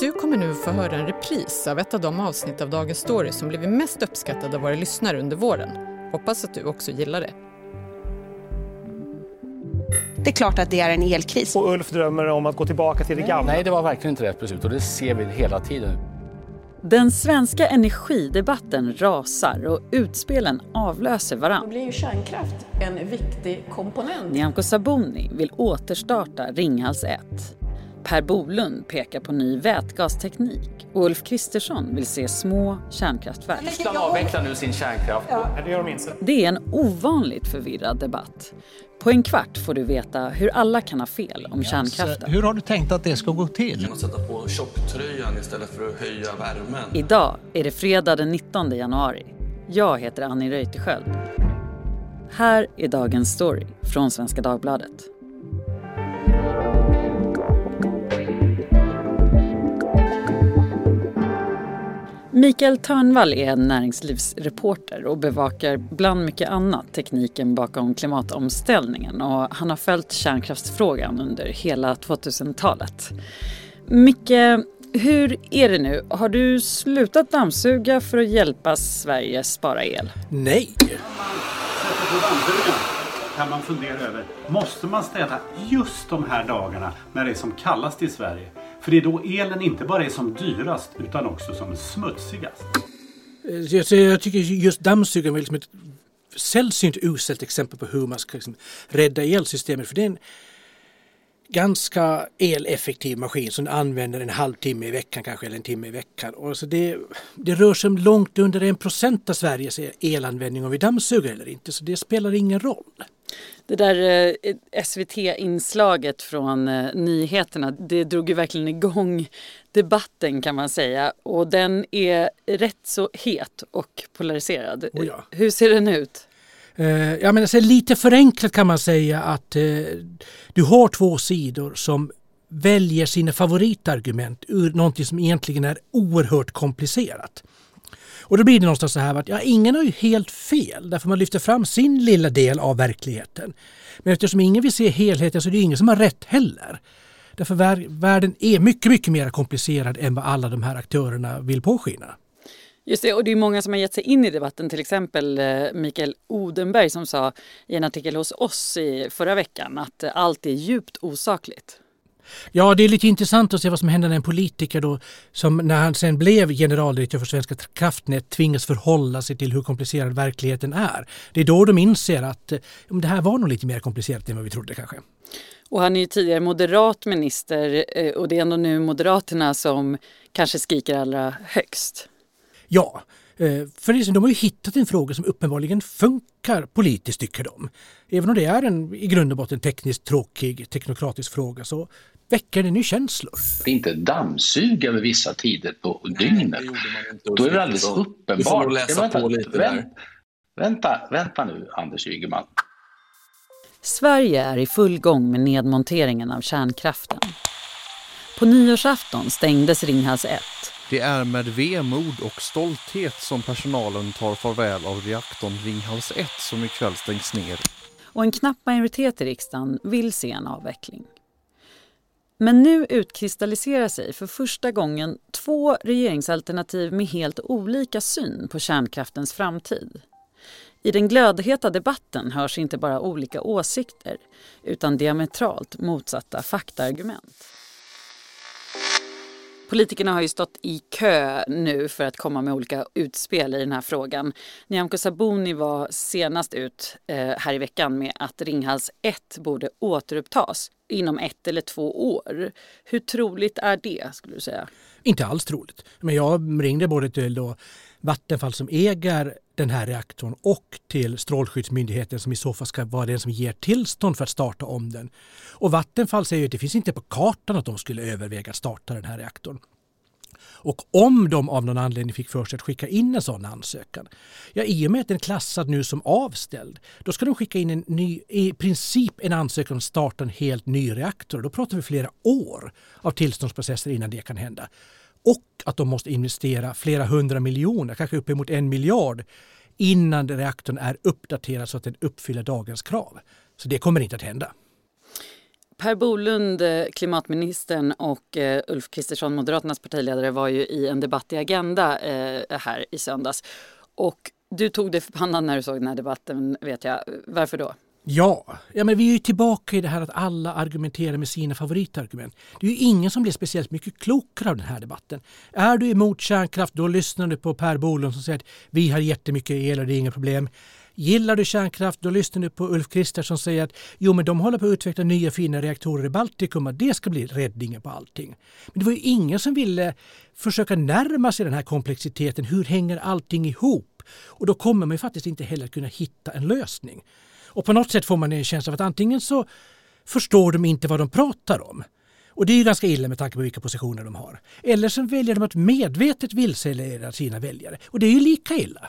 Du kommer nu få höra en repris av ett av de avsnitt av Dagens Story som blivit mest uppskattade av våra lyssnare under våren. Hoppas att du också gillar det. Det är klart att det är en elkris. Och Ulf drömmer om att gå tillbaka till det gamla. Nej, det var verkligen inte rätt beslut och det ser vi hela tiden. Den svenska energidebatten rasar och utspelen avlöser Då varann. blir ju kärnkraft en viktig komponent. Nyamko Sabuni vill återstarta Ringhals 1. Per Bolund pekar på ny vätgasteknik och Ulf Kristersson vill se små kärnkraftverk. Tyskland avvecklar nu sin kärnkraft. Nej, det gör de inte. Det är en ovanligt förvirrad debatt. På en kvart får du veta hur alla kan ha fel om kärnkraften. Hur har du tänkt att det ska gå till? Genom att sätta på tjocktröjan istället för att höja värmen. Idag är det fredag den 19 januari. Jag heter Annie Reuterskiöld. Här är dagens story från Svenska Dagbladet. Mikael Törnvall är näringslivsreporter och bevakar bland mycket annat tekniken bakom klimatomställningen och han har följt kärnkraftsfrågan under hela 2000-talet. Micke, hur är det nu? Har du slutat dammsuga för att hjälpa Sverige spara el? Nej. kan man fundera över, måste man städa just de här dagarna när det är som kallast i Sverige? För det är då elen inte bara är som dyrast utan också som smutsigast. Eh, jag tycker just dammsugaren är liksom ett sällsynt uselt exempel på hur man ska liksom rädda elsystemet. För det är en ganska eleffektiv maskin som använder en halvtimme i veckan kanske eller en timme i veckan. Och så det, det rör sig om långt under en procent av Sveriges elanvändning om vi dammsuger eller inte. Så det spelar ingen roll. Det där eh, SVT-inslaget från eh, nyheterna, det drog ju verkligen igång debatten kan man säga. Och den är rätt så het och polariserad. Oh ja. Hur ser den ut? Eh, jag menar, så lite förenklat kan man säga att eh, du har två sidor som väljer sina favoritargument ur någonting som egentligen är oerhört komplicerat. Och då blir det någonstans så här att ja, ingen har ju helt fel därför man lyfter fram sin lilla del av verkligheten. Men eftersom ingen vill se helheten så är det ingen som har rätt heller. Därför vär, världen är mycket, mycket mer komplicerad än vad alla de här aktörerna vill påskina. Just det, och det är många som har gett sig in i debatten, till exempel eh, Mikael Odenberg som sa i en artikel hos oss i förra veckan att eh, allt är djupt osakligt. Ja, det är lite intressant att se vad som händer när en politiker då, som när han sen blev generaldirektör för Svenska kraftnät tvingas förhålla sig till hur komplicerad verkligheten är. Det är då de inser att eh, det här var nog lite mer komplicerat än vad vi trodde kanske. Och han är ju tidigare moderat minister eh, och det är ändå nu Moderaterna som kanske skriker allra högst. Ja, eh, för de har ju hittat en fråga som uppenbarligen funkar politiskt tycker de. Även om det är en i grund och botten tekniskt tråkig teknokratisk fråga så väcker den ju känslor. inte dammsuga vid vissa tider på dygnet. Då är det alldeles uppenbart. Du får läsa vänta, på lite vänt- där. Vänta, vänta nu Anders Ygeman. Sverige är i full gång med nedmonteringen av kärnkraften. På nyårsafton stängdes Ringhals 1 Det är med vemod och stolthet som personalen tar farväl av reaktorn Ringhals 1 som ikväll stängs ner. och en knapp majoritet i riksdagen vill se en avveckling. Men nu utkristalliserar sig för första gången två regeringsalternativ med helt olika syn på kärnkraftens framtid. I den glödheta debatten hörs inte bara olika åsikter utan diametralt motsatta faktaargument. Politikerna har ju stått i kö nu för att komma med olika utspel i den här frågan. Nyamko Sabuni var senast ut eh, här i veckan med att Ringhals 1 borde återupptas inom ett eller två år. Hur troligt är det skulle du säga? Inte alls troligt. Men jag ringde både till då Vattenfall som äger den här reaktorn och till Strålskyddsmyndigheten som i så fall ska vara den som ger tillstånd för att starta om den. Och Vattenfall säger att det finns inte på kartan att de skulle överväga att starta den här reaktorn. Och om de av någon anledning fick för sig att skicka in en sån ansökan, ja i och med att den är klassad nu som avställd, då ska de skicka in en ny, i princip en ansökan om att starta en helt ny reaktor. Då pratar vi flera år av tillståndsprocesser innan det kan hända. Och att de måste investera flera hundra miljoner, kanske uppemot en miljard, innan reaktorn är uppdaterad så att den uppfyller dagens krav. Så det kommer inte att hända. Per Bolund, eh, klimatministern och eh, Ulf Kristersson, Moderaternas partiledare, var ju i en debatt i Agenda eh, här i söndags. Och du tog dig för pannan när du såg den här debatten, vet jag. Varför då? Ja, ja men vi är ju tillbaka i det här att alla argumenterar med sina favoritargument. Det är ju ingen som blir speciellt mycket klokare av den här debatten. Är du emot kärnkraft, då lyssnar du på Per Bolund som säger att vi har jättemycket el och det är inga problem. Gillar du kärnkraft, då lyssnar du på Ulf Kristersson som säger att jo, men de håller på att utveckla nya fina reaktorer i Baltikum och det ska bli räddningen på allting. Men det var ju ingen som ville försöka närma sig den här komplexiteten. Hur hänger allting ihop? Och då kommer man ju faktiskt inte heller kunna hitta en lösning. Och på något sätt får man en känsla av att antingen så förstår de inte vad de pratar om. Och det är ju ganska illa med tanke på vilka positioner de har. Eller så väljer de att medvetet vilseleda sina väljare. Och det är ju lika illa.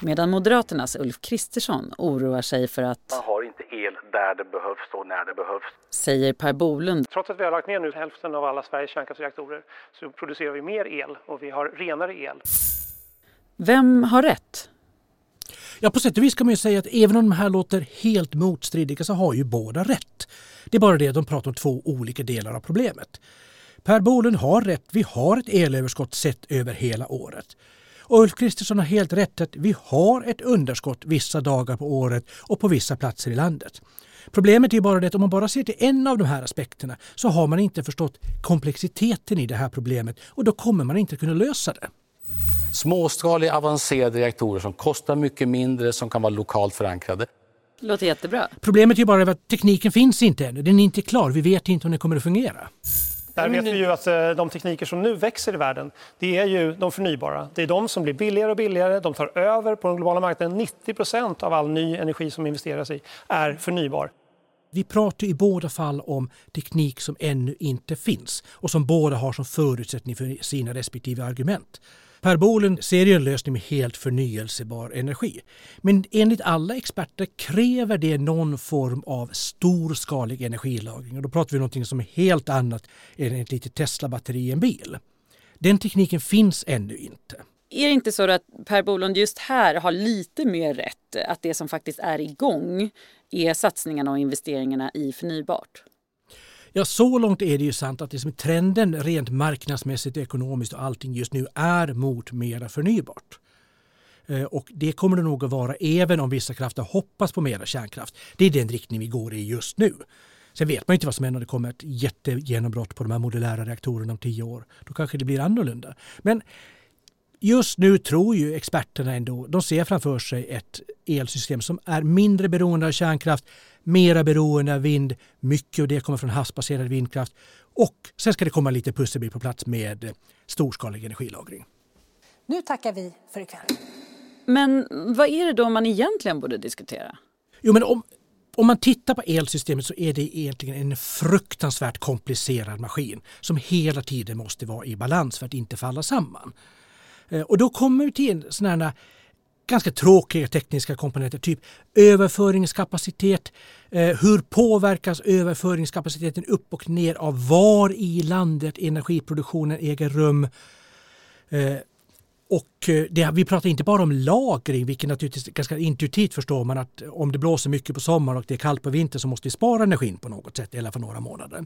Medan Moderaternas Ulf Kristersson oroar sig för att man har inte el där det behövs och när det behövs. Säger Per Bolund. Trots att vi har lagt ner nu hälften av alla Sveriges kärnkraftsreaktorer så producerar vi mer el och vi har renare el. Vem har rätt? Ja, på sätt och vis kan man ju säga att även om de här låter helt motstridiga så har ju båda rätt. Det är bara det att de pratar om två olika delar av problemet. Per Bolund har rätt. Vi har ett elöverskott sett över hela året. Och Ulf Kristersson har helt rätt att vi har ett underskott vissa dagar på året och på vissa platser i landet. Problemet är bara det att om man bara ser till en av de här aspekterna så har man inte förstått komplexiteten i det här problemet och då kommer man inte kunna lösa det. Småskaliga avancerade reaktorer som kostar mycket mindre, som kan vara lokalt förankrade. Låter jättebra. Problemet är bara att tekniken finns inte ännu. Den är inte klar. Vi vet inte om den kommer att fungera. Där vet vi ju att eh, de tekniker som nu växer i världen, det är ju de förnybara. Det är de som blir billigare och billigare. De tar över på den globala marknaden. 90 procent av all ny energi som investeras i är förnybar. Vi pratar i båda fall om teknik som ännu inte finns och som båda har som förutsättning för sina respektive argument. Per Bolund ser ju en lösning med helt förnyelsebar energi. Men enligt alla experter kräver det någon form av storskalig energilagring. Och då pratar vi om något som är helt annat än ett litet Tesla-batteri i en bil. Den tekniken finns ännu inte. Är det inte så att Per Bolund just här har lite mer rätt? Att det som faktiskt är igång är satsningarna och investeringarna i förnybart? Ja, så långt är det ju sant att liksom trenden rent marknadsmässigt, ekonomiskt och allting just nu är mot mera förnybart. Eh, och det kommer det nog att vara även om vissa krafter hoppas på mera kärnkraft. Det är den riktning vi går i just nu. Sen vet man inte vad som händer om det kommer ett jättegenombrott på de här modulära reaktorerna om tio år. Då kanske det blir annorlunda. Men just nu tror ju experterna ändå, de ser framför sig ett elsystem som är mindre beroende av kärnkraft mera beroende av vind. Mycket av det kommer från havsbaserad vindkraft. Och sen ska det komma lite pusselbit på plats med storskalig energilagring. Nu tackar vi för ikväll. Men vad är det då man egentligen borde diskutera? Jo, men om, om man tittar på elsystemet så är det egentligen en fruktansvärt komplicerad maskin som hela tiden måste vara i balans för att inte falla samman. Eh, och då kommer vi till sådana ganska tråkiga tekniska komponenter, typ överföringskapacitet. Eh, hur påverkas överföringskapaciteten upp och ner av var i landet energiproduktionen äger rum? Eh, och eh, det, vi pratar inte bara om lagring, vilket naturligtvis ganska intuitivt förstår man att om det blåser mycket på sommaren och det är kallt på vintern så måste vi spara energin på något sätt, eller för några månader.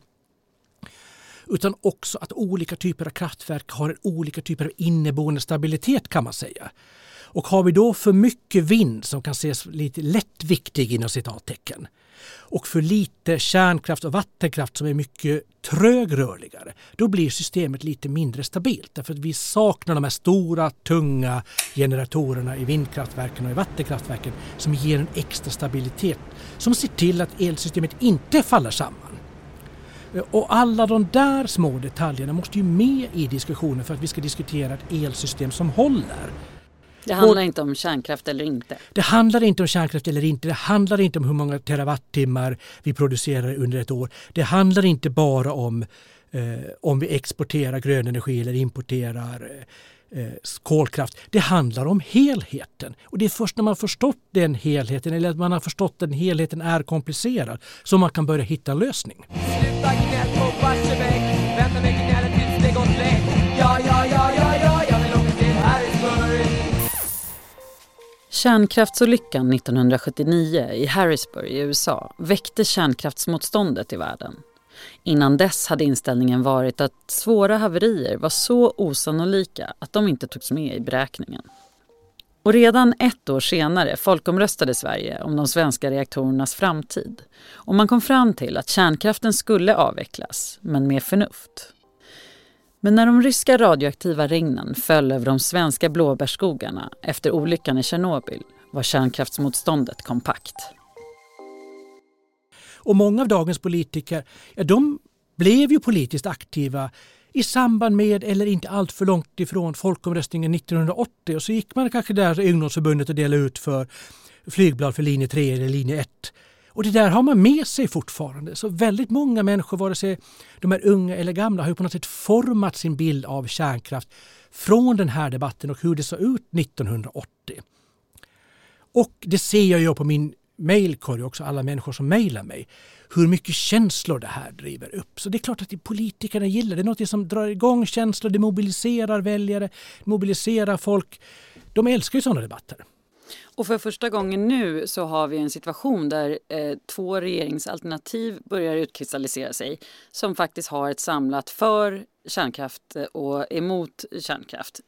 Utan också att olika typer av kraftverk har olika typer av inneboende stabilitet kan man säga. Och har vi då för mycket vind som kan ses lite lättviktig inom citattecken och för lite kärnkraft och vattenkraft som är mycket trögrörligare, då blir systemet lite mindre stabilt. Därför att vi saknar de här stora, tunga generatorerna i vindkraftverken och i vattenkraftverken som ger en extra stabilitet som ser till att elsystemet inte faller samman. Och alla de där små detaljerna måste ju med i diskussionen för att vi ska diskutera ett elsystem som håller. Det handlar inte om kärnkraft eller inte. Det handlar inte om kärnkraft eller inte. Det handlar inte om hur många terawattimmar vi producerar under ett år. Det handlar inte bara om eh, om vi exporterar grön energi eller importerar eh, kolkraft. Det handlar om helheten. Och det är först när man förstått den helheten eller att man har förstått att den helheten är komplicerad som man kan börja hitta en lösning. Sluta gnäll på Barsebäck, Kärnkraftsolyckan 1979 i Harrisburg i USA väckte kärnkraftsmotståndet i världen. Innan dess hade inställningen varit att svåra haverier var så osannolika att de inte togs med i beräkningen. Och redan ett år senare folkomröstade Sverige om de svenska reaktorernas framtid. Och man kom fram till att kärnkraften skulle avvecklas, men med förnuft. Men när de ryska radioaktiva regnen föll över de svenska blåbärsskogarna efter olyckan i Tjernobyl var kärnkraftsmotståndet kompakt. Och många av dagens politiker, ja, de blev ju politiskt aktiva i samband med, eller inte allt för långt ifrån, folkomröstningen 1980. Och så gick man kanske där ungdomsförbundet och delade ut för flygblad för linje 3 eller linje 1. Och det där har man med sig fortfarande. Så väldigt många människor, vare sig de är unga eller gamla, har ju på något sätt format sin bild av kärnkraft från den här debatten och hur det såg ut 1980. Och det ser jag ju på min mejlkorg också, alla människor som mejlar mig, hur mycket känslor det här driver upp. Så det är klart att politikerna gillar det. Det är något som drar igång känslor, det mobiliserar väljare, mobiliserar folk. De älskar ju sådana debatter. Och för första gången nu så har vi en situation där eh, två regeringsalternativ börjar utkristallisera sig som faktiskt har ett samlat för kärnkraft eh, och emot kärnkraft.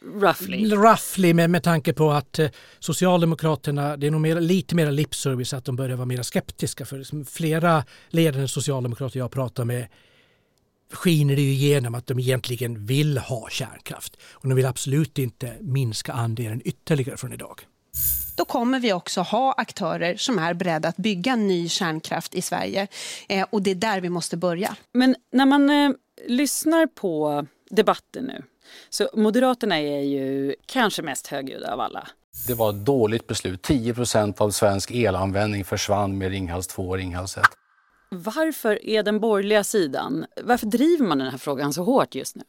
Roughly. Roughly med, med tanke på att eh, Socialdemokraterna, det är nog mer, lite mer lipservice att de börjar vara mer skeptiska. För liksom flera ledande socialdemokrater jag pratar med skiner det ju igenom att de egentligen vill ha kärnkraft. Och de vill absolut inte minska andelen ytterligare från idag. Då kommer vi också ha aktörer som är beredda att bygga ny kärnkraft i Sverige. Eh, och det är där vi måste börja. Men när man eh, lyssnar på debatten nu så Moderaterna är ju kanske mest högljudda av alla. Det var ett dåligt beslut. 10 procent av svensk elanvändning försvann med Ringhals 2 och Ringhals 1. Varför är den borgerliga sidan, varför driver man den här frågan så hårt just nu?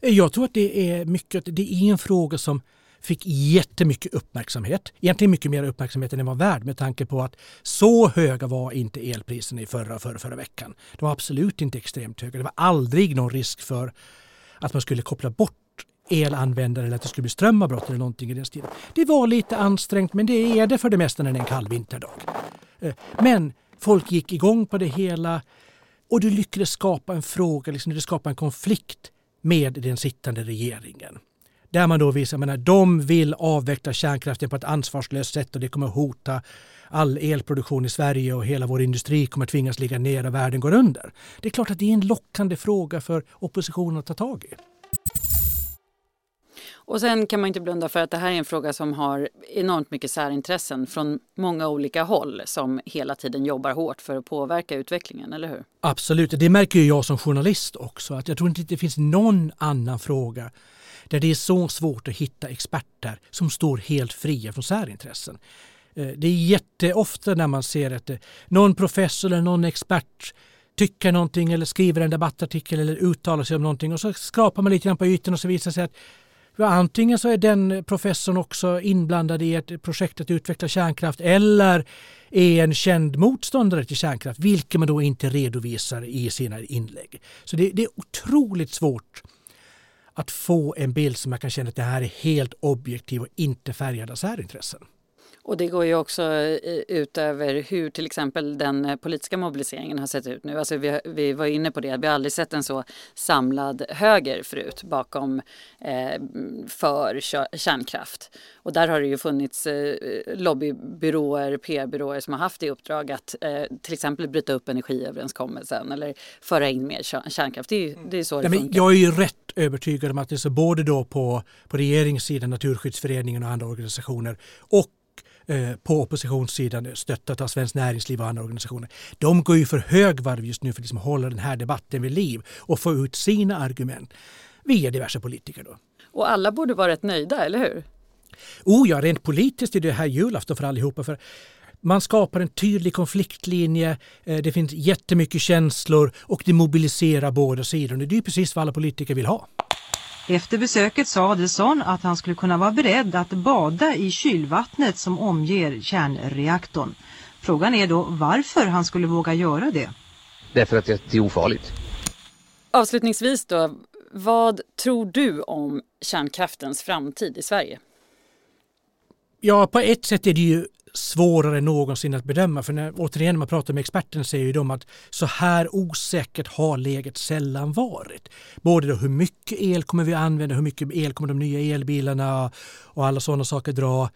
Jag tror att det är mycket, det är en fråga som fick jättemycket uppmärksamhet. Egentligen mycket mer uppmärksamhet än den var värd med tanke på att så höga var inte elpriserna i förra och förra, förra veckan. De var absolut inte extremt höga. Det var aldrig någon risk för att man skulle koppla bort elanvändare eller att det skulle bli strömavbrott eller någonting i den stilen. Det var lite ansträngt men det är det för det mesta när det är en kall vinterdag. Eh, men folk gick igång på det hela och du lyckades skapa en fråga, liksom, du skapade en konflikt med den sittande regeringen. Där man då visar att de vill avveckla kärnkraften på ett ansvarslöst sätt och det kommer hota all elproduktion i Sverige och hela vår industri kommer tvingas ligga ner och världen går under. Det är klart att det är en lockande fråga för oppositionen att ta tag i. Och sen kan man inte blunda för att det här är en fråga som har enormt mycket särintressen från många olika håll som hela tiden jobbar hårt för att påverka utvecklingen, eller hur? Absolut, det märker jag som journalist också. Att jag tror inte det finns någon annan fråga där det är så svårt att hitta experter som står helt fria från särintressen. Eh, det är jätteofta när man ser att eh, någon professor eller någon expert tycker någonting eller skriver en debattartikel eller uttalar sig om någonting och så skrapar man lite grann på ytan och så visar det sig att antingen så är den professorn också inblandad i ett projekt att utveckla kärnkraft eller är en känd motståndare till kärnkraft, vilket man då inte redovisar i sina inlägg. Så det, det är otroligt svårt att få en bild som jag kan känna att det här är helt objektiv och inte färgad av särintressen. Och det går ju också eh, ut över hur till exempel den eh, politiska mobiliseringen har sett ut nu. Alltså vi, vi var inne på det, vi har aldrig sett en så samlad höger förut bakom eh, för kärnkraft. Och där har det ju funnits eh, lobbybyråer, PR-byråer som har haft i uppdrag att eh, till exempel bryta upp energiöverenskommelsen eller föra in mer kärnkraft. Det är, det är så det ja, funkar. Jag är ju rätt övertygad om att det är så både då på, på regeringssidan, Naturskyddsföreningen och andra organisationer och Eh, på oppositionssidan stöttat av Svenskt Näringsliv och andra organisationer. De går ju för högvarv just nu för att liksom hålla den här debatten vid liv och få ut sina argument via diverse politiker. Då. Och alla borde vara rätt nöjda, eller hur? Oh ja, rent politiskt är det här julafton för allihopa. För man skapar en tydlig konfliktlinje, eh, det finns jättemycket känslor och det mobiliserar båda sidor. Det är precis vad alla politiker vill ha. Efter besöket sa Adelsohn att han skulle kunna vara beredd att bada i kylvattnet som omger kärnreaktorn. Frågan är då varför han skulle våga göra det. Därför att det är ofarligt. Avslutningsvis då, vad tror du om kärnkraftens framtid i Sverige? Ja, på ett sätt är det ju svårare än någonsin att bedöma. För när, återigen när man pratar med experterna säger ju de att så här osäkert har läget sällan varit. Både då hur mycket el kommer vi använda, hur mycket el kommer de nya elbilarna och alla sådana saker dra.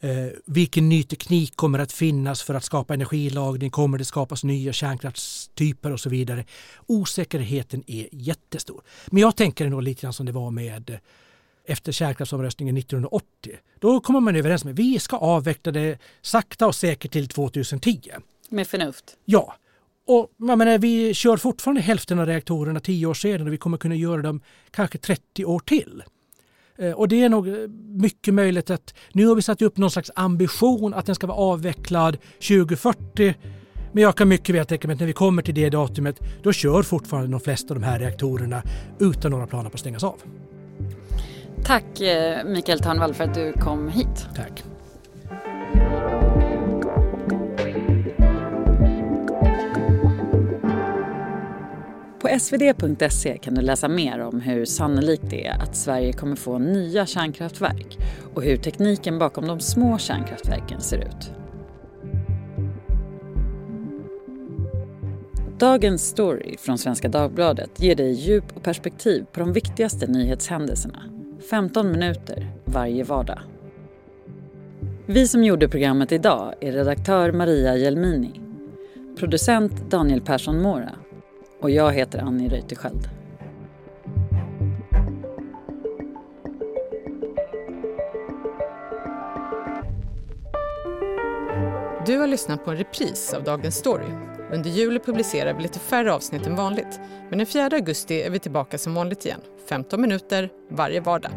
Eh, vilken ny teknik kommer att finnas för att skapa energilagring? Kommer det skapas nya kärnkraftstyper och så vidare? Osäkerheten är jättestor. Men jag tänker nog lite grann som det var med efter kärnkraftsomröstningen 1980. Då kommer man överens att vi ska avveckla det sakta och säkert till 2010. Med förnuft? Ja. Och jag menar, vi kör fortfarande hälften av reaktorerna tio år senare och vi kommer kunna göra dem kanske 30 år till. Eh, och det är nog mycket möjligt att nu har vi satt upp någon slags ambition att den ska vara avvecklad 2040. Men jag kan mycket väl tänka mig att när vi kommer till det datumet då kör fortfarande de flesta av de här reaktorerna utan några planer på att stängas av. Tack eh, Mikael Törnvall för att du kom hit. Tack. På svd.se kan du läsa mer om hur sannolikt det är att Sverige kommer få nya kärnkraftverk och hur tekniken bakom de små kärnkraftverken ser ut. Dagens story från Svenska Dagbladet ger dig djup och perspektiv på de viktigaste nyhetshändelserna 15 minuter varje vardag. Vi som gjorde programmet idag är redaktör Maria Jelmini, producent Daniel Persson Mora och jag heter Annie Reuterskiöld. Du har lyssnat på en repris av Dagens Story. Under juli publicerar vi lite färre avsnitt än vanligt. Men den 4 augusti är vi tillbaka som vanligt igen. 15 minuter varje vardag.